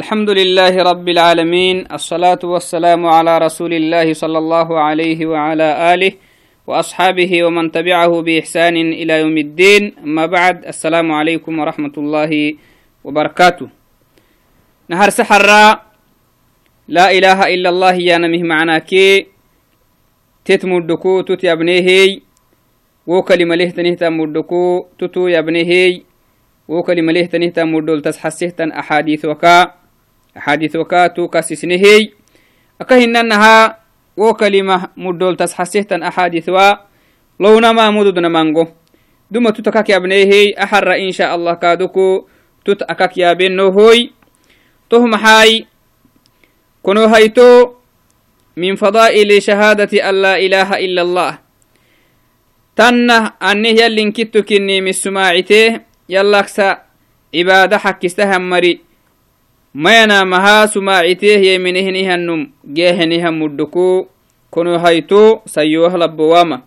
الحمد لله رب العالمين الصلاة والسلام على رسول الله صلى الله عليه وعلى آله وأصحابه ومن تبعه بإحسان إلى يوم الدين أما بعد السلام عليكم ورحمة الله وبركاته نهر سحر لا إله إلا الله يا نمه معنا كي تتمدكو تت يبنيهي وكلمة له تنهت مدكو تتو يبنيهي وكلمة له تنهت مدول تسحسهتن أحاديث وكا أحاديث وكاتو كاسسنهي أكهننها وكلمة مدول تسحسهتن أحاديث و لونا ما مدودنا مانغو دوما تتكاك يا بنيهي أحر إن شاء الله كادوكو تتأكاك يا بنو هوي. تهم حاي. كنو هيتو من فضائل شهادة أن لا إله إلا الله. تنه أنه يلين كتو كني من سماعته. يلاكسا عبادة حكستهم مري. ما ينامها سماعته يمنهنها النم جيهنها مدكو كنو هيتو سيوه لبواما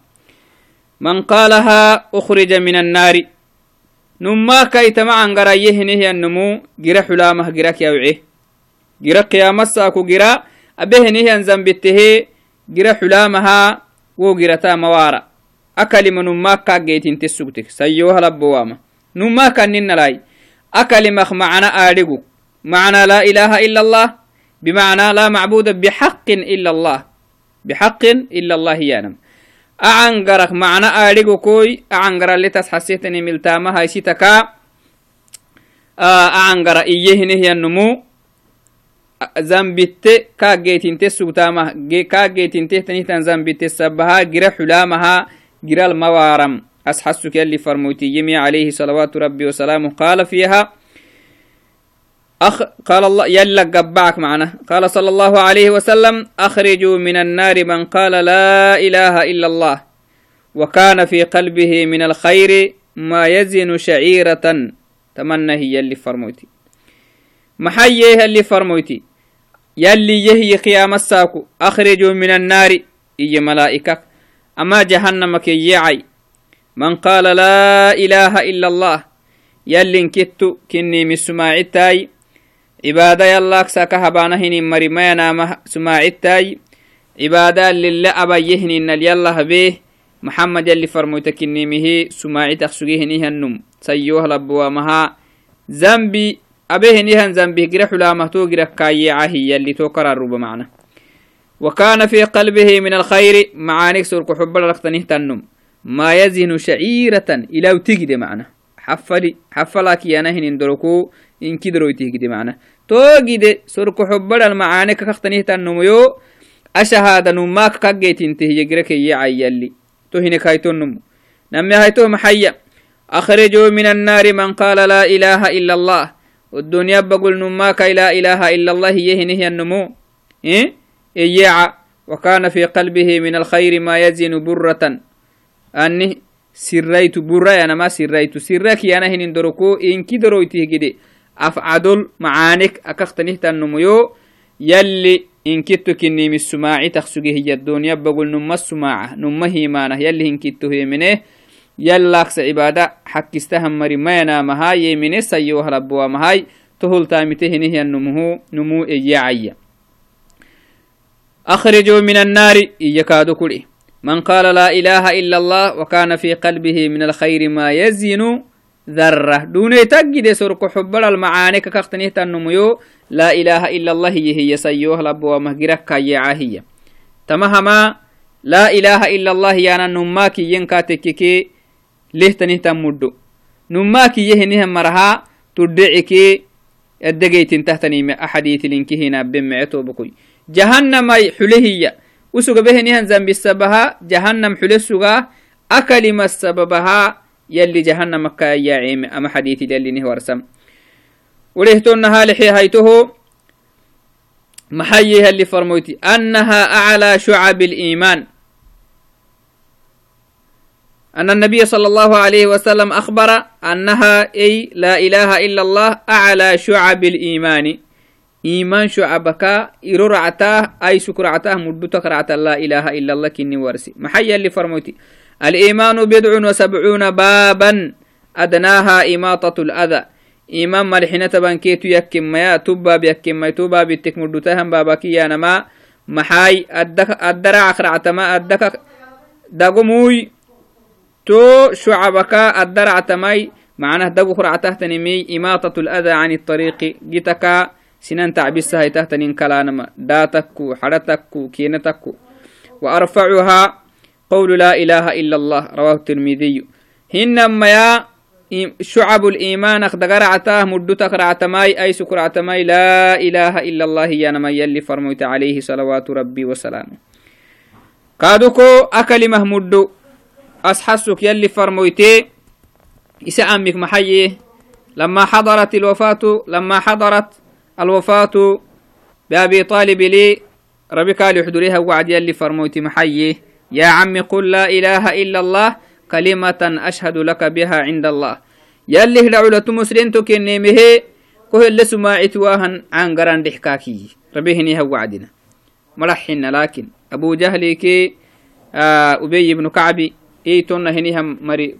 من قالها أخرج من النار نما كي تمعن غرايهنه النمو جرا حلامه جرا كيوعيه جرا قيامة ساكو جرا أبهنه أنزم بته جرا حلامها وجرتا موارا أكل من نما كاجيت انت سوتك سيوه معنى لا إله إلا الله بمعنى لا معبود بحق إلا الله. بحق إلا الله يانم. أعنقرك معنى آريقو كوي أعنقر اللي تسحسيتني ملتامة هاي سيتكا أعنقر إيه نهي النمو زنبت كاجيتين تسوتامة كاجيتين تهتنيتان زنبت السبها جرى حلامها جرى الموارم. أسحسك اللي فرموتي يمي عليه صلوات ربي وسلامه قال فيها أخ قال الله يلا قبعك معنا. قال صلى الله عليه وسلم أخرجوا من النار من قال لا إله إلا الله وكان في قلبه من الخير ما يزن شعيرة. تمنى هي اللي فرموتي. محيه اللي فرموتي. يلي يهي قيام الساكو. أخرجوا من النار. إي ملائكة. أما جهنم كي يعي. من قال لا إله إلا الله يلي انكتو كني من سماعتاي عبادة يلاك ساكا هبانا هني مري ما ينام سماعتاي. عبادة لله أبا يهني إن يلا به. محمد يلي فرموتك النيمه سماعي تخسجيه نيها النم سيوه لبوا مها. زنبي أبيه نيها زنبي. قرح لا مهتو قرح كايعه يلي توكر الرب معنا. وكان في قلبه من الخير. معانيك سرق حب لقتنيه تنم. ما يزن شعيرة إلى وتجد معنا. حفلي حفلك يا نهن دركو إن كدرو تجد معنا. توجد سرك حبر المعاني كختنيه تنميو أشهاد نماك كجيت انته يجرك يعيلي تو هنا كايتو نمو. نمي هايتو محيا. أخرجوا من النار من قال لا إله إلا الله. والدنيا بقول نماك لا إله إلا الله يهنه النمو. إيه؟ إيعا وكان في قلبه من الخير ما يزن برة. أني siraytu burayanama siraytu sirakiyana hinin doroko inki doroytihgide afcadol macaanek akaqtanihtannomoyo yalli inkitto kinimi sumaaci taqsugehiyadoniya bagul numa sumaaca numa himaanah yalli hinkitto hemine yallaaqsa cibaada xakkistahamari mayanaamaha yemine sayowahlaboamahay toholtaamite hinihya numuu eyacaya akhrijuu min annaari iyakaado kudhe من قال لا إله إلا الله وكان في قلبه من الخير ما يزن ذرة. دون تجد سرق حب المعاني كختنيه تنميو. لا إله إلا الله هي سيوه لب ومهجرك هي تمهما. لا إله إلا الله يانا نماكي ينكاتككي ليه تنيه تمدو نماكي يهنيه مرها تدعكي الدقيت تهتني أحاديث لنكي هنا بمعتو بكوي جهنم حلهية جهنم حلسوغا أكلم السببها يلي جهنم مكة يا عيم أما حديث يلي نه ورسم ولهتنها لحي هيته محيها اللي فرموتي أنها أعلى شعب الإيمان. أن النبي صلى الله عليه وسلم أخبر أنها أي لا إله إلا الله أعلى شعب الإيمان. إيمان شعبك إررعته أي سكرعته مدتك رعت لا إله إلا الله كني ورسي. محيا اللي فرموتي. الإيمان بضع وسبعون بابا. أدناها إماطة الأذى. إيمان ملحنة بانكيتو يكم ميا تباب يكم مي تباب التكمدتهم بابكي يا نما. محاي الدرع خرعتما الدك دقموي تو شعبك الدرع تماي معناه دقو خرعته تنمي إماطة الأذى عن الطريق. جتك سنان تعبسها يتهتنين كلانما. داتكو حرتكو كينتكو وأرفعها قول لا إله إلا الله رواه الترمذي. هنما يا شعب الإيمان أخدقر عتاه مدتك رعتماي أي سكر عتماي لا إله إلا الله يا نما يلي فرميت عليه صلوات ربي وسلامه. قادوكو أكلمة مدو أسحسك يلي فرميتي إسا أمك محيي. لما حضرت الوفاة لما حضرت الوفاة بأبي طالب لي ربي قال يحضريها وعد يلي فرميتي محيي. يا عمي قل لا إله إلا الله كلمة أشهد لك بها عند الله. يلي هدعولة مسلم تكني مهي كه اللي سماعت واهن عن قران دحكاكي ربيهني هو وعدنا. مرحنا لكن أبو جهل كي آه أبي بن كعبي إيه تونا هنيهم مري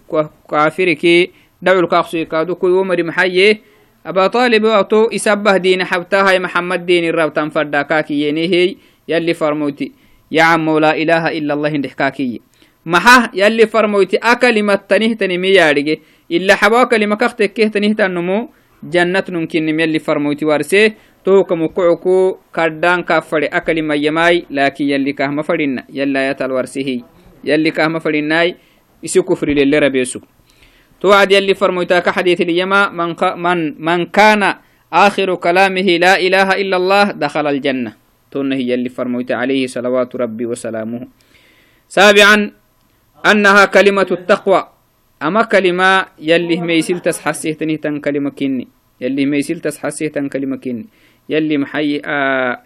كافر كي. دعو الكاخسي كادو كي ومري محيي. أبا طالب واتو إسبه دين حبتها محمد دين الرب تنفردا كاكي ينهي يلي فرموتي يا عم لا إله إلا الله دحكاكي maxah yalli farmoyti a kalimat tanihtanimi yaadhige ila xabaa kalima kaktekkeh tanihtannumu jannat nunkinim yalli farmoyti warse tohuka mukucuku kaddaan kaa fadhe a kalimayamai laakin yalli kahma fadhinna yalaayatal warsihi yalli kahma fadhinai isi kufri lele rabeesu توعد يلي فرمويتا كحديث اليما من, من, من كان آخر كلامه لا إله إلا الله دخل الجنة. تونه يلي فرمويتا عليه صلوات ربي وسلامه. سابعا أنها كلمة التقوى. أما كلمة يلي ميسيل تسحسيه تنه تن كلمة كني يلي ميسيل تسحسيه تن كلمة كني يلي محي آه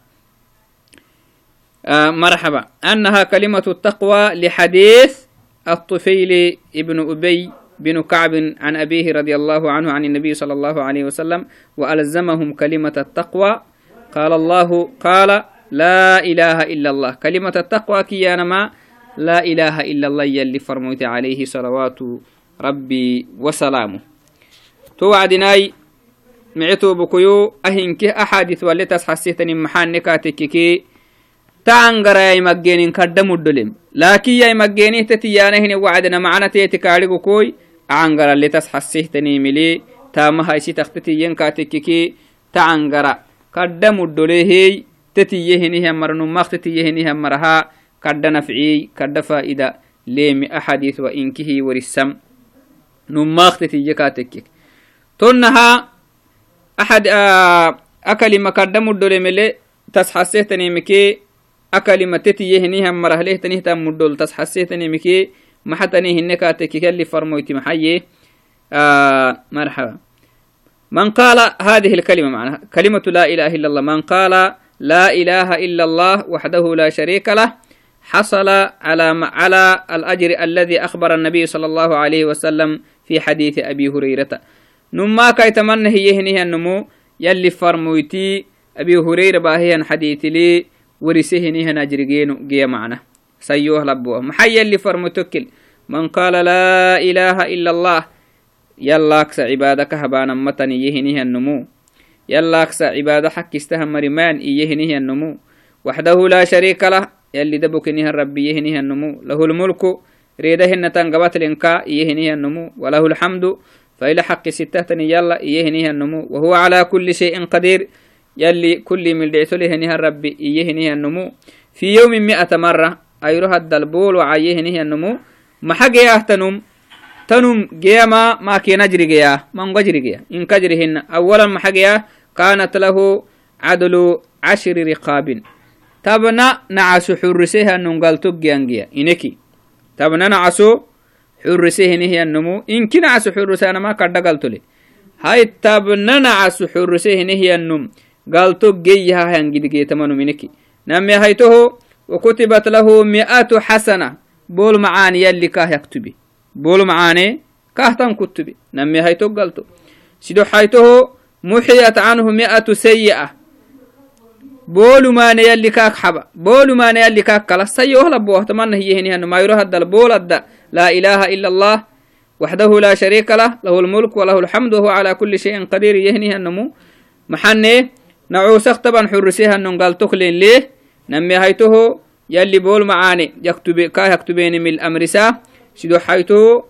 آه مرحبا. أنها كلمة التقوى لحديث الطفيل ابن أبي بن كعب عن أبيه رضي الله عنه عن النبي صلى الله عليه وسلم وألزمهم كلمة التقوى. قال الله قال لا إله إلا الله. كلمة التقوى كي ما لا إله إلا الله يلي فرموت عليه صلوات ربي وسلامه. توعدناي معتو بكيو أهنك أحاديث واللي تسحسيتني محان نكاتككي تعنقر يا مجينين كدم الدلم لكن يا مجينين تتيانهن وعدنا معنا تيتكاريكو كوي aangaraletas xasihtanii mili taamaha isi taktitiyyen kaatekkiki tacangara kadda muddoleehey tetiyye hinihiamarnummaq tetiyye hinihiamaraha kadda nafciyey kadda faa'ida leemi axadiis wa inkihi warissam nummaq tetiyye kaatekkik tonnaha axad akalima kadda muddole mele tasxasehtaniimikee akalima tetiyye hinihiamarahlehtanihtan muddol tasxasehtaniimikee مرهله تنيه تم الدول تسحسيه تنيمكي ما حتني هنكاتك كاللي فرمويتي محيي. آه مرحبا. من قال هذه الكلمة معناها كلمة لا إله إلا الله. من قال لا إله إلا الله وحده لا شريك له حصل على على الأجر الذي أخبر النبي صلى الله عليه وسلم في حديث أبي هريرة. نما كي تمنى هي هنيه النمو. يلي فرمويتي أبي هريرة باهي حديث لي ورسه هنيه نجرجين جي معنا. سيوه لبوه. محي اللي فرمتكل من قال لا إله إلا الله يلا أكس عبادك هبانا متن يهنيه النمو. يلا أكس عبادة حق استهم رمان يهنيه النمو. وحده لا شريك له يلي دبك نها ربي يهنها النمو. له الملك ريدهن تنقبت لنكا يهنها النمو. وله الحمد فإلى حق ستة يلا يهنها النمو. وهو على كل شيء قدير يلي كل من دعت لهنها ربي يهنها النمو. في يوم مئة مرة أيروها الدلبول وعيهنها النمو. ما حق تنم تنم جيما ما كي نجري جيا من قجري جيا إن كجرهن أولا ما حق كانت له عدل عشر رقاب tabna nacasu xurrisehanungaltoggiangiya ineki tabna nacaso xurrisehinihiyannumu inki nacasu xurrisanama kadhagaltole hay tabna nacasu xurrisehinihiyannum galtoggeyahahangidigeetamanum ineki name haytoho وكتبت له مئة حسنة بول معاني يلي كاه يكتبي. بول معاني كاه تم كتبي. نمي هيتو قلتو سيدو حيته محيت عنه مئة سيئة. بولماني يلي كاك حبا. بولماني يلي كاك كلا. سيوه لبوه تمنى هي هنو. ما يروح الدل بول الدا لا إله إلا الله. وحده لا شريك له. له الملك وله الحمد. وهو على كل شيء قدير. يهنيها النمو محنه نعوسخ طبعا حرسيها قال تخلين ليه. نمي هيته يلي بول معاني. يكتب كا يكتبين من الأمر سا. سيدو حيته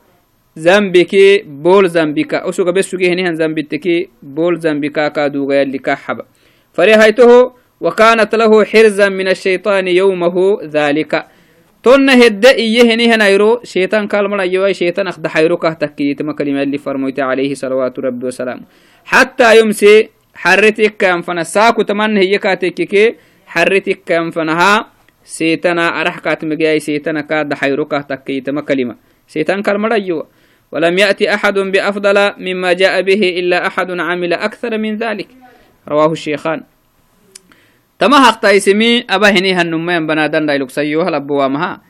زنبكي بول زنبكا أسوك بس سوكي هنيهن زنبتكي بول زنبكا كادوغا يلي كحبا فري هيته وكانت له حرزا من الشيطان يومه ذلك. تون هد إيه هنيهن أيرو؟ شيطان كالمنا يواي شيطان أخد حيرو كهتكي تما كلمة اللي فرموت عليه صلوات ربي وسلام حتى يمسي حرتك كان فنا ساكو تمن هي كاتككي حرتك كان فنها. سيتنا أرح كاتمجاي سيتنا كاد حيركه تكيت ما كلمة سيتان كلمة أيوة ولم يأتي أحد بأفضل مما جاء به إلا أحد عمل أكثر من ذلك رواه الشيخان تما حق تايسمي أبا هني هنمين بنادن دايلوك سيوها لبوامها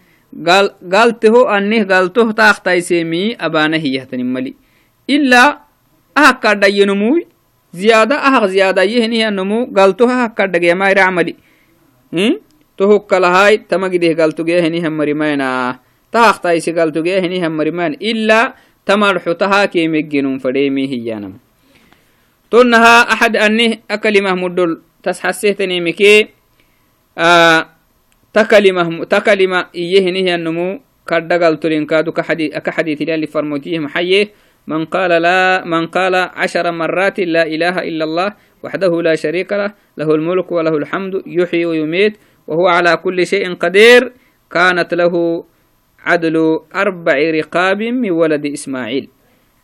قال قالته أنه قالته تاخ تايسمي أبانا هي ملي إلا أهكا داينموي زيادة أهغ زيادة يهني هنمو قالته أهكا دايما يرعملي tohukkalahay tamagideh galtugeehenihan marimayna tahaqtaisi galtugeehenihan marimayn ila tamarxu tahakeemeggenun fadheemi hiyanam tonnaha axad anih akalimah muddol tas xasehtanemike takalima iyehenihiyannumu kadda galtolinkaadu ka xadiitilali farmoytiyeh maxaye من قال لا من قال عشر مرات لا إله إلا الله وحده لا شريك له له الملك وله الحمد يحيي ويميت وهو على كل شيء قدير كانت له عدل أربع رقاب من ولد إسماعيل.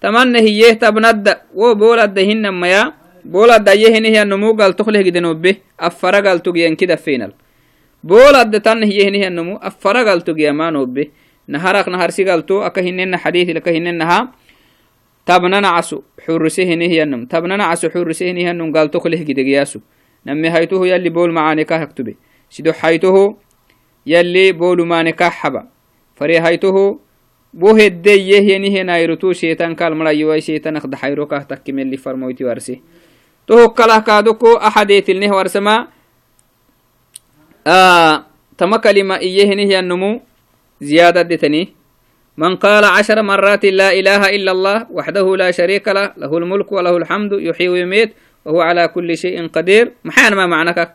تمنى هي تبند وبولد هن ميا بولد يهن هي النمو قال تخله جدنو به أفر قال تجين كده فينال. بولد تن هي هن هي النمو أفر قال تجي ما به. نهارك نهار سي قال تو أكهنن حديث لكهننها تبننا عسو حرسه هي النم. تبننا عسو حرسه هي النم قال تخله جده جياسو نمي هيتوه يلي بول معاني كهكتبه sido haytoho yalli bolumane kaxaba fare haytoho bo heddeyyehyeniheenayrotu sheetan kalmarayiwai sheetanak daxayro kah takkimeli farmoyti warse tohokkalah kaadoko axadeetilneh warsama tama kalima iyehenihyannumu زيادة من قال عشر مرات لا إله إلا الله وحده لا شريك له له الملك وله الحمد يحيي ويميت وهو على كل شيء قدير محان ما معناك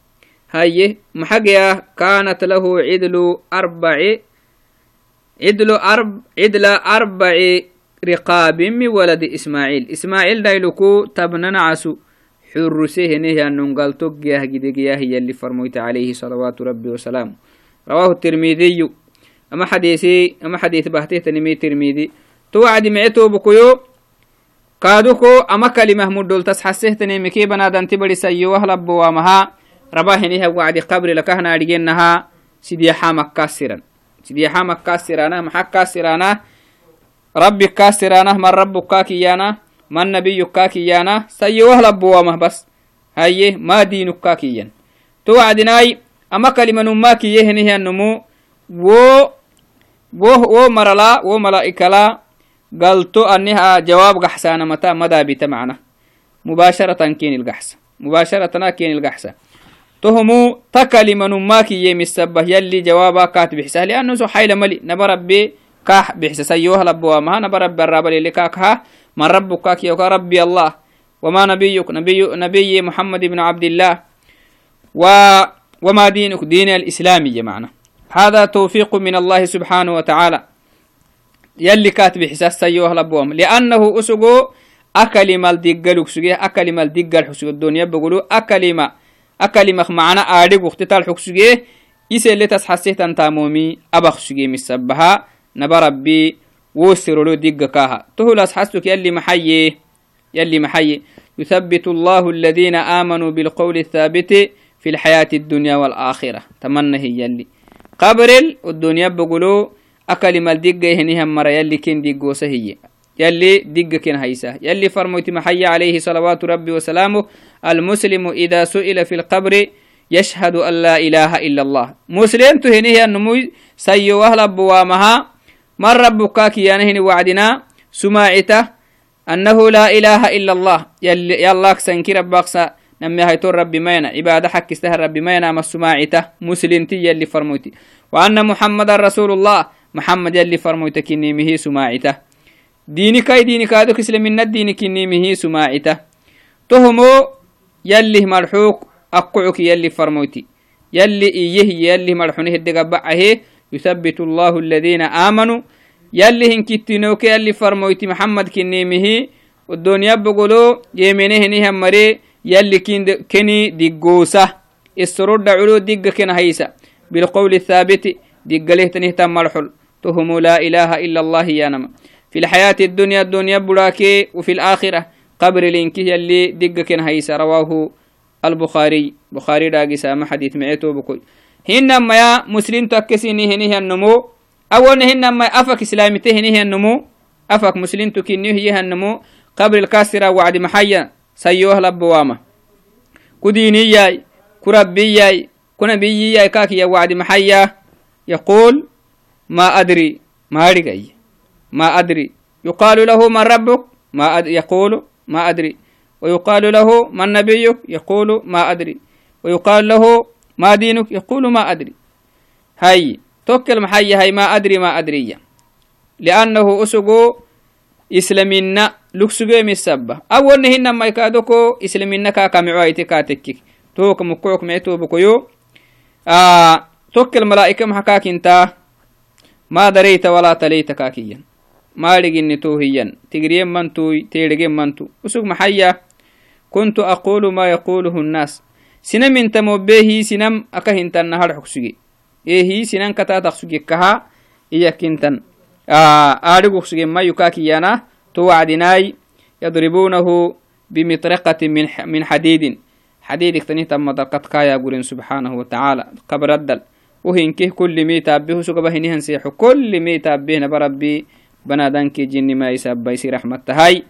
هاي محقيا كانت له عدل أربع عدل أرب عدل أربع رقاب من ولد إسماعيل. إسماعيل دايلوكو تبننا عسو. حرسيه نهي أن نقال تقياه جدقياه يلي فرميت عليه صلوات ربي وسلامه. رواه الترمذي. أما حديثي أما حديث بهته تنمي ترمذي. توعد معتو بكيو. كادوكو أما كلمة مدول تسحسه تنمي كي بنادن تبري سيوه لبوا مها رباهنها وعد قبر لكهنا رجينها سيديحا مكاسرا سيديحا مكاسرانا محا كاسرانا ربي كاسرانا من ربك كاكيانا من نبي كاكيانا سيوه لبوامه بس. هاي ما دينك كاكيا توعدناي أما كلمة نماكي يهنه النمو و و و مرلا و ملائكة لا قلتو أنها جواب قحسانة متى؟ مدى بتمعنا مباشرة كين القحسة. مباشرة كين القحسة. تهمو تكلم نماك يم السبه يلي جوابا كاتب حسه لأنه سو حيل ملي. نبربي كاح بحسس أيوه لبوا ما. نبرب الرب اللي كاكها من ربك كاك يوكا ربي الله. وما نبيك. نبي نبي محمد بن عبد الله. و وما دينك؟ دين الإسلامي معنا. هذا توفيق من الله سبحانه وتعالى. يلي كاتب حساس سيوه لبوام لأنه أسقو أكلم الدقل أكلم الدقل حسق الدنيا بقولوا أكلم أكلمك معنا أعرق وقت تال حكسوغيه إسي اللي تسحسيه تان تامومي أبخسوغيه مصبها نبربي وسرو لو دقكاها تهو لاسحسوك يلي محيي. يلي محيي. يثبت الله الذين آمنوا بالقول الثابت في الحياة الدنيا والآخرة. تمنى هي اللي قبر الدنيا بقولو أكلم الدقة هنيها مرا يلي كين دقوسه هي. يلي دقكن هيسا يلي فرموت محي عليه صلوات ربي وسلامه المسلم إذا سئل في القبر يشهد أن لا إله إلا الله. مسلم تهنيه النمو سيو أهل بوامها من ربك كيانهن وعدنا سماعته أنه لا إله إلا الله. يلي يلاك سنكي ربك نمي هيتور ربي مينا. عبادة حق استهر ربي مينا ما السماعته مسلم تي يلي فرموتي. وأن محمد رسول الله. محمد يلي فرموتك إني سماعته. ديني كادو كسلمنا الديني كني مهي سماعته تهمو يلي مرحوك أقعك يلي إيه يلي مرحونه الدقبعه يثبت الله الذين آمنوا. يلي هنكتنوك يلي فرموتي محمد كني مهي والدنيا بقولو يمينه نهم مري. يلي كني دقوسة. السرود علو دق كنا هيسا بالقول الثابت دق له تنهتم مرحل تهم لا إله إلا الله يا نما. في الحياة الدنيا الدنيا براكي وفي الآخرة قبر لينكي يلي دق كن هيسا رواه البخاري. بخاري راقي سامة حديث معيتو بكل. هنما يا مسلم تكسيني هنيه النمو. أول هنما أفك إسلامي تهنيه النمو. أفك مسلم تكينيه هي النمو. قبر الكاسرة وعد محيا سيوه لبوامة كديني ياي كربي ياي كنبي ياي كاكي وعد محيا. يقول ما أدري ما أدري ما أدري. يقال له من ربك؟ ما أد... يقول ما أدري. ويقال له من نبيك؟ يقول ما أدري. ويقال له ما دينك؟ يقول ما أدري. هاي توكل محي هاي ما أدري ما أدري لأنه أسقو إسلامنا لكسجو مسبة أول نهن ما يكادوكو إسلامنا كاكا معايتي كاتكك توك مكوك معتو بكيو آه توكل ملائكة محكاك انت ما دريت ولا تليت كاكيا. Maadhiginni tuuhiyan tigriyen mantuy teedhegen mantu usug maxaya kuntu aqulu ma yaquluhu nnaas sinam intamobe hii sinam aka hintanna hadhxuk suge ee hii sinan katatak sugekkaha iyakintan aadhiguk suge mayu kakiyana to wacdinaay yadribunahu bimiطرقة من حديد حديدك تنهتم مدرقت كايا قرين سبحانه وتعالى قبر الدل وهنكه كل ميتا به سقبه نهن سيحو كل ميتا به banadanke jinima isabbaisi raxmattahay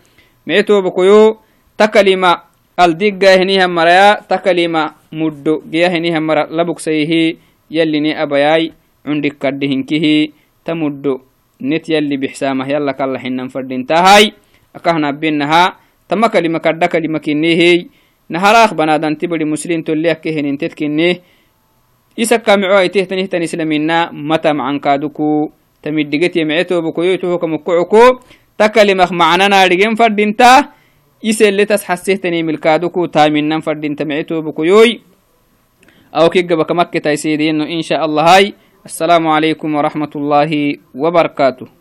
mee tobakoyo ta kalima aldiggahenihamaraya ta kalima muddo geyahenihamara labuksayihi yallini abayay cundikkadhihinkihi ta muddo net yalli bixsaamah yalla kalla hinan fadhintahay akahnabinaha tama kalima kadha kalima kinnihi naharaaq banadanti bari muslim tolle akkehenintet kinnih. Isa kamico aitehtanihitan islamina mata macankaduku تمدقت يمعتو بكويتو كمكعكو تكلمخ معنانا رجين فردينتا. يسل تسحسيتني ملكادوكو. تامنا فردينتا معتو بكويوي. أو كيك بكمكة تيسيدين إن شاء الله هاي. السلام عليكم ورحمة الله وبركاته.